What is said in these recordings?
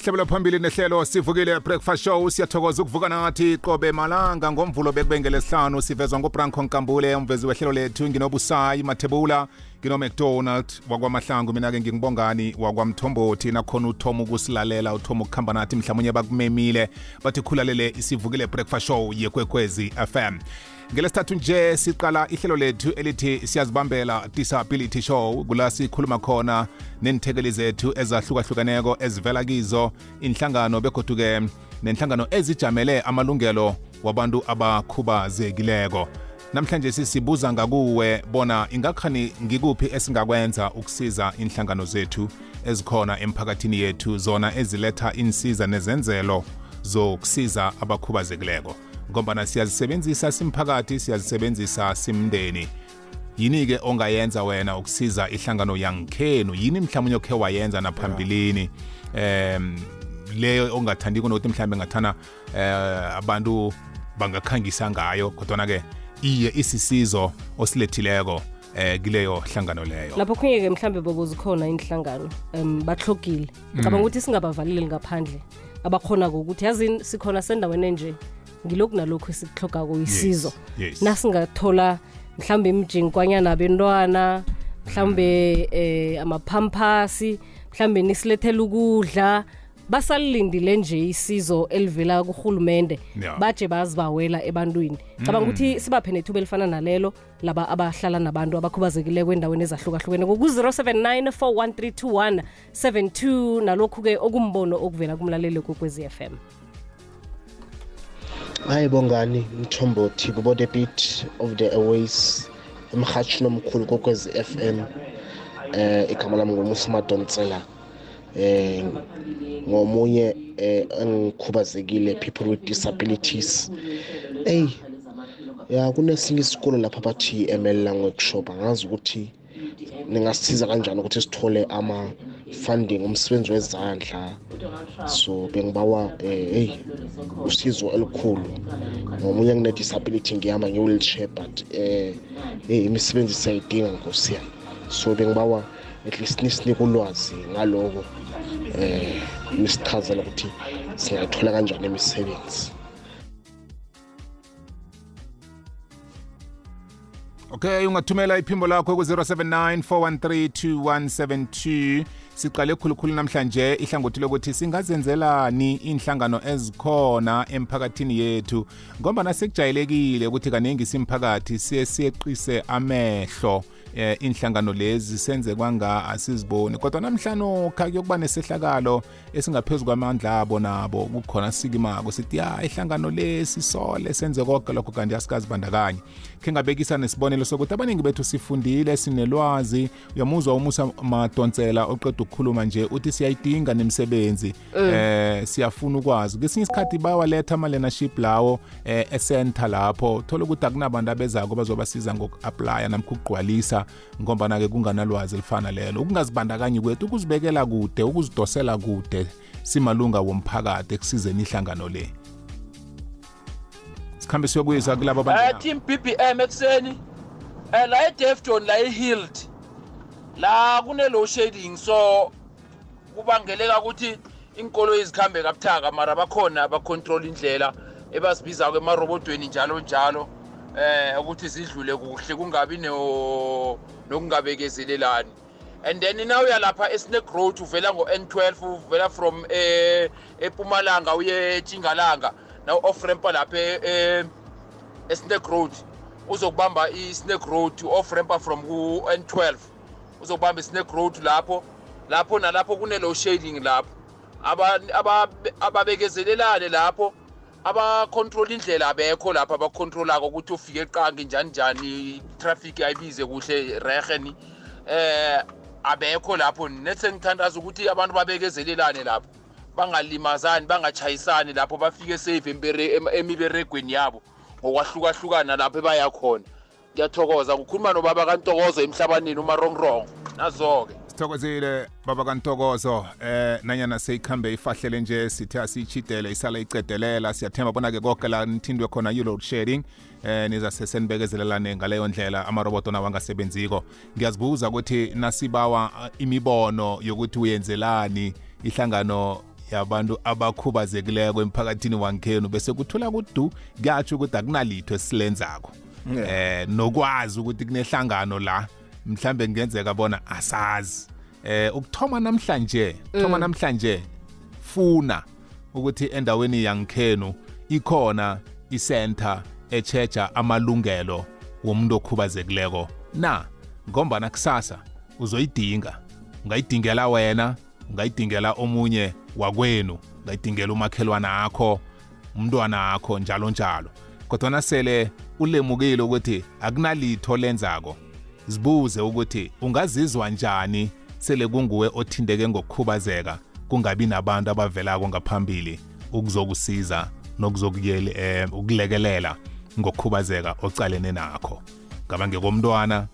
sihlebela phambili nehlelo sivukile breakfast show siyathokoza ukuvuka nathi qobe malanga ngomvulo bekubengele sihlanu sivezwa ngubranko nkambule umvezi wehlelo lethu nginobusayi mathebula kinomcdonald wakwamahlangu mina-ke ngingibongani wakwamthombothi nakhona uthoma ukusilalela uthoma ukuhamba nathi mhlawumunye bakumemile bathi khulalele isivukile breakfast show yekwekwezi fm ngelesithathu nje siqala ihlelo lethu elithi siyazibambela disability show kula sikhuluma khona nenithekeli zethu ezahlukahlukeneko ezivela kizo inhlangano begoduke nenhlangano ezijamele amalungelo wabantu abakhubazekileko namhlanje sisibuza ngakuwe bona ingakhani ngikuphi esingakwenza ukusiza inhlangano zethu ezikhona emphakathini yethu zona eziletha insiza nezenzelo zokusiza abakhubazekileko ngombana siyazisebenzisa simphakathi siyazisebenzisa simndeni yini-ke ongayenza wena ukusiza ihlangano yangikhenu yini mhlawumbe okhe wayenza naphambilini um leyo ongathandiko nokuthi mhlawumbe ngathana um abantu bangakhangisa ngayo kodwana-ke iye isisizo osilethileko eh kuleyo hlangano leyo lapho khunye ke mhlambe bobo zikhona inhlangano um bahlogile ngicabanga mm. ukuthi singabavaleli ngaphandle abakhona ukuthi yazi sikhona sendaweni enje ngilokhu nalokhu esikuhlogako isizo yes, yes. nasingathola mhlambe imjinkwanyana bentwana mhlambe mm. eh amaphamphasi mhlambe nisilethele ukudla basalindile nje isizo elivela kuhulumende baje bazibawela ebantwini cabanga ukuthi mm. sibaphe nethuba elifana nalelo laba abahlala nabantu abakhubazekile kwendaweni ezahlukahlukene ku-079 41321 72 nalokhu-ke okumbono okuvela kumlaleli kokwezi FM hayi bongani mthombothi kubode beat of the airways emhatshini omkhulu kokwezi FM eh igama lami ngumusima donsela eh ngomunye eh angikhubazekile people with disabilities hey ya kunesinye isikolo lapha bathi ML language shop angazi ukuthi ningasisiza kanjani ukuthi sithole ama funding umsebenzi wezandla so bengibawa eh hey usizo elikhulu ngomunye ngine disability ngiyama nge wheelchair but eh hey imisebenzi siyayidinga nkosi yami so bengibawa at least nisinike ulwazi ngaloko eh nisichazela ukuthi singayithola kanjani imisebenzi okay ungathumela iphimbo lakho ku-079 413 siqale khulukhulu namhlanje ihlangothi lokuthi singazenzelani inhlangano ezikhona emphakathini yethu ngoba nasekujayelekile ukuthi kaningi simphakathi siye siyeqise amehlo eh inhlangano lezi senze kwanga asizibone kodwa namhlanje kha kuyokuba nesehlakalo esingaphezulu kwamandla abo nabo kukhona sikimako sithi ya ihlangano lesi sole senze konke lokho kanti asikazibandakanye khe ngabekisa nesibonelo sokuthi abaningi bethu sifundile sinelwazi uyamuzwa umusa madonsela oqeda ukukhuluma nje uthi siyayidinga nemisebenzi mm. eh siyafuna ukwazi ngesinye isikhathi bawaletha ama-learnership lawo eh esenta lapho thola ukuthi akunabantu abezako bazobasiza ngoku-aplya namkha ukugqwalisa ukufunda ngombana-ke kunganalwazi elifana lelo ukungazibandakanyi kwethu ukuzibekela kude ukuzidosela kude simalunga womphakathi ekusizeni ihlangano le sikhambe siyokuyisa kulabo eh, team b b m ekuseni um la edefton la i-hild la kune-low shading so kubangeleka ukuthi inkolo izikhambe kabuthaka mara bakhona bacontrol indlela ebasibiza-ko emarobodweni njalo njalo eh ukuthi zidlule kuhle kungabi nokungabekezelelani and then now uyalapha esneck road uvela ngo-n12 uvela from epumalanga eh, uye etshingalanga now off rampa lapha e-, esneck road uzokubamba i-snack road off rampa from ku-n12 uzokubamba i-snack road lapho lapho nalapho kune-low shading lapho ababekezelelane lapho abakhontrola indlela abekho lapha abakhontrolako ukuthi ufike eqangi njani njani traffic ayibize kuhle reheni eh abekho lapho nethe ngithandaza ukuthi abantu babekezelelane lapho bangalimazani bangachayisani lapho bafike safe emiberegweni yabo ngokwahlukahlukana lapho ebaya khona ngiyathokoza kukhuluma nobaba kantokozo emhlabaneni umarongrong nazo-ke sithokozile baba kantokozo eh nanyana seyikhambe ifahlele nje sithi asiyichidele isala icedelela siyathemba bona-ke konke la nithindwe khona i-load shedding eh nizase senibekezelelane ngaleyo ndlela amaroboto nawo angasebenziko ngiyazibuza ukuthi nasibawa eh, imibono yokuthi uyenzelani ihlangano yabantu abakhubazekileko emphakathini wankhenu bese kuthula kudu kuyatsho ukuthi akunalitho esilenzako eh nokwazi ukuthi kunehlangano la mhlambe kungenzeka bona asazi eh ukuthoma namhlanje ukuthoma mm. namhlanje funa ukuthi endaweni yangikhenu ikhona isenta echecha amalungelo womuntu okhubazekileko na ngombana kusasa uzoyidinga ungayidingela wena ungayidingela omunye wakwenu ungayidingela umakhelwana akho umntwana akho njalo njalo kodwa nasele ulemukile ukuthi akunalitho lenzako zibuze ukuthi ungazizwa njani sele kunguwe othindeke ngokukhubazeka kungabi nabantu abavelako ngaphambili ukuzokusiza nokuzokuyeli eh ukulekelela ngokukhubazeka ocalene nakho ngabange komntwana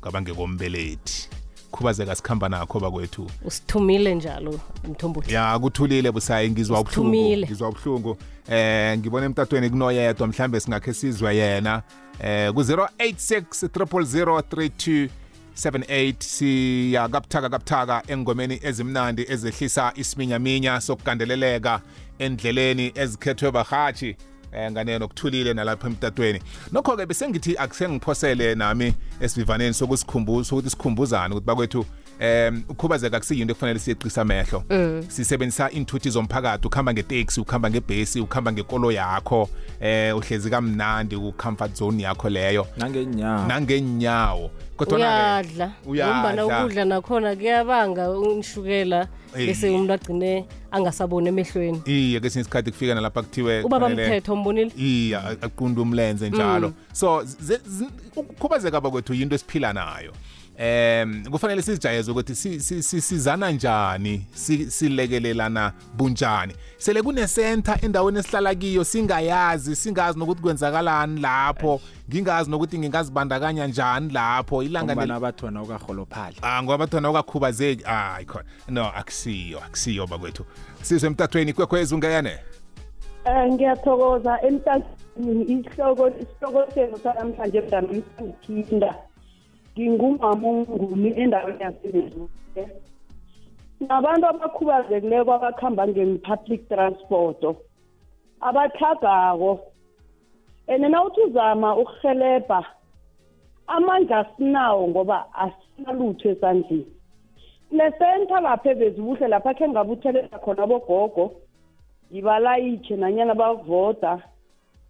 ngabange kombelethi khubazeka sikhamba nakho bakwethu usithumile njalo mthombothi ya kuthulile busayi ngizwa ubuhlungu ngizwa ubuhlungu eh ngibona emtatweni kunoyedwa mhlambe singakhe sizwe yena eh ku-086 00032 78 siya kabuthaka kabuthaka engomeni ezimnandi ezehlisa isiminyaminya sokugandeleleka endleleni ezikhethwe bahatshi eh nganene nokuthulile nalapha emtatweni nokho-ke besengithi akusengiphosele nami esivivaneni sokusikhumbuza ukuthi sikhumbuzane ukuthi bakwethu um ukhubazeka kusiyinto ekufanele siyeqisa amehlo mm. sisebenzisa inthuthi zomphakathi ukuhamba ngeteksi ukuhamba ngebhesi ukuhamba ngekolo yakho um uhlezi kamnandi ku-comfort zone yakho leyo nangenyawo nangenyawo kodwa uyadla ngombana ukudla nakhona kuyabanga unishukela bese umuntu agcine angasaboni emehlweni iye kesinye isikhathi kufika nalapha kuthiwe ubaba mthetho umbonile iye aqunda umlenze njalo mm. so ukukhubazeka bakwethu yinto esiphila nayo um kufanele sizijayeze ukuthi sizana njani silekelelana bunjani sele kunesenta endaweni esihlala kiyo singayazi singazi nokuthi kwenzakalani lapho ngingazi nokuthi ngingazibandakanya njani lapho ilanga abathona ukaholophali ah ngoba abathona ukakhubazeki hayi ah, khona no akusiyo akusiyo bakwethu sizwe emtathweni kwekhwezi ungeyane um ngiyathokoza emtathweni isihloko isihloko senu sanamhlanje mdami sangithinda ngingumama ongumi endaweni yasebezuke nabantu abakhubazekileko abakuhamba nge-public transport abathagako and nawuthi uzama ukuhelebha amandla asinawo ngoba asinalutho esandleni le center lapha ebezibuhle lapha khe ngabuthelela khona bogogo ngibalayitshe nanyana bakuvoda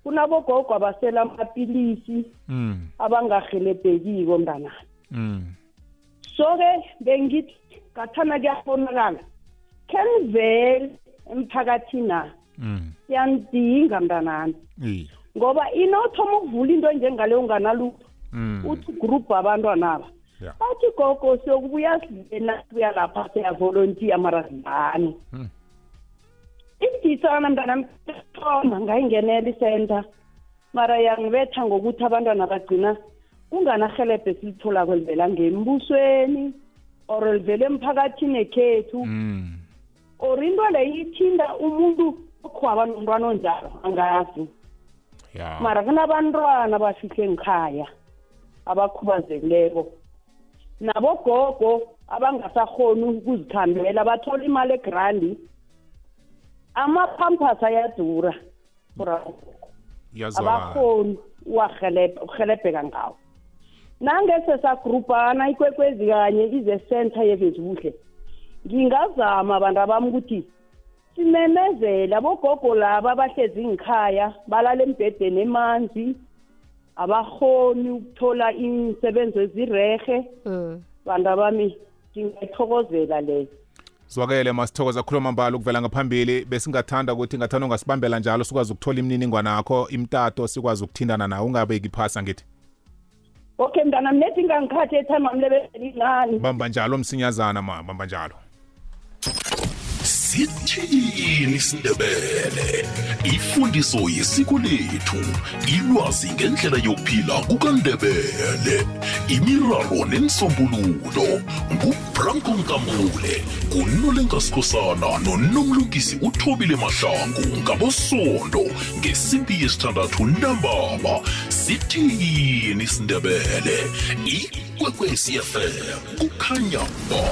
kunabogogo abasela amapilisi mm. abangahelebhekiko mntanami mm. so-ke bengithi ngathana kuyabonakala khe nivele emphakathini na mm. siyanidinga mntanami ngoba inothoma ukuvula into enjengaleyo unganalutho mm. uthi group abantwanaba bathi gogo siyokubuya sidlena sibuya lapha siyavolontiya marazibani hmm. idisana mntanam thoma ngayingenela isenta mara yangibetha ngokuthi abantwana bagcina kunganahelebhe silitholako elivela ngembusweni or livele emphakathini ekhethu hmm. or into leyithinda umuntu okhwaba nomntwana onjalo angazi yeah. mara kunabantwana bafihle ngikhaya abakhubazekileko nabogogo abangasakhoni ukuzikhambela bathola imali egrandi ama-pampas ayadura abakhoni uhelebheka ngawo nangese sagrubhana ikwekwezi kanye ize center yevezibuhle ngingazama abantu abami ukuthi simemezela bogogo laba abahlezi ngikhaya balala embhedeni emanzi abahoni ukuthola imisebenzi ezirehe mm. bantu abami ngingayithokozela leyo zwakele masithokoza khuluma mbala ukuvela ngaphambili besingathanda ukuthi ngathanda ungasibambela njalo sikwazi ukuthola imininingwane yakho imtato sikwazi ukuthindana nawe ungabeki phasa ngithi okay mntana mnethi ngangikhathi ethama mlebezeli ngani bamba njalo msinyazana ma bamba njalo sithini isindebele ifundiso yesiko lethu ilwazi ngendlela yokuphila kukandebele imiraro nensombululo ngubranko nkamule kunolenkasikhosana nonomlungisi uthobile mahlangu ngabosondo ngesimpi yesithandathu ntambaba sithini isindebele ikwekwecfm kukhanya ba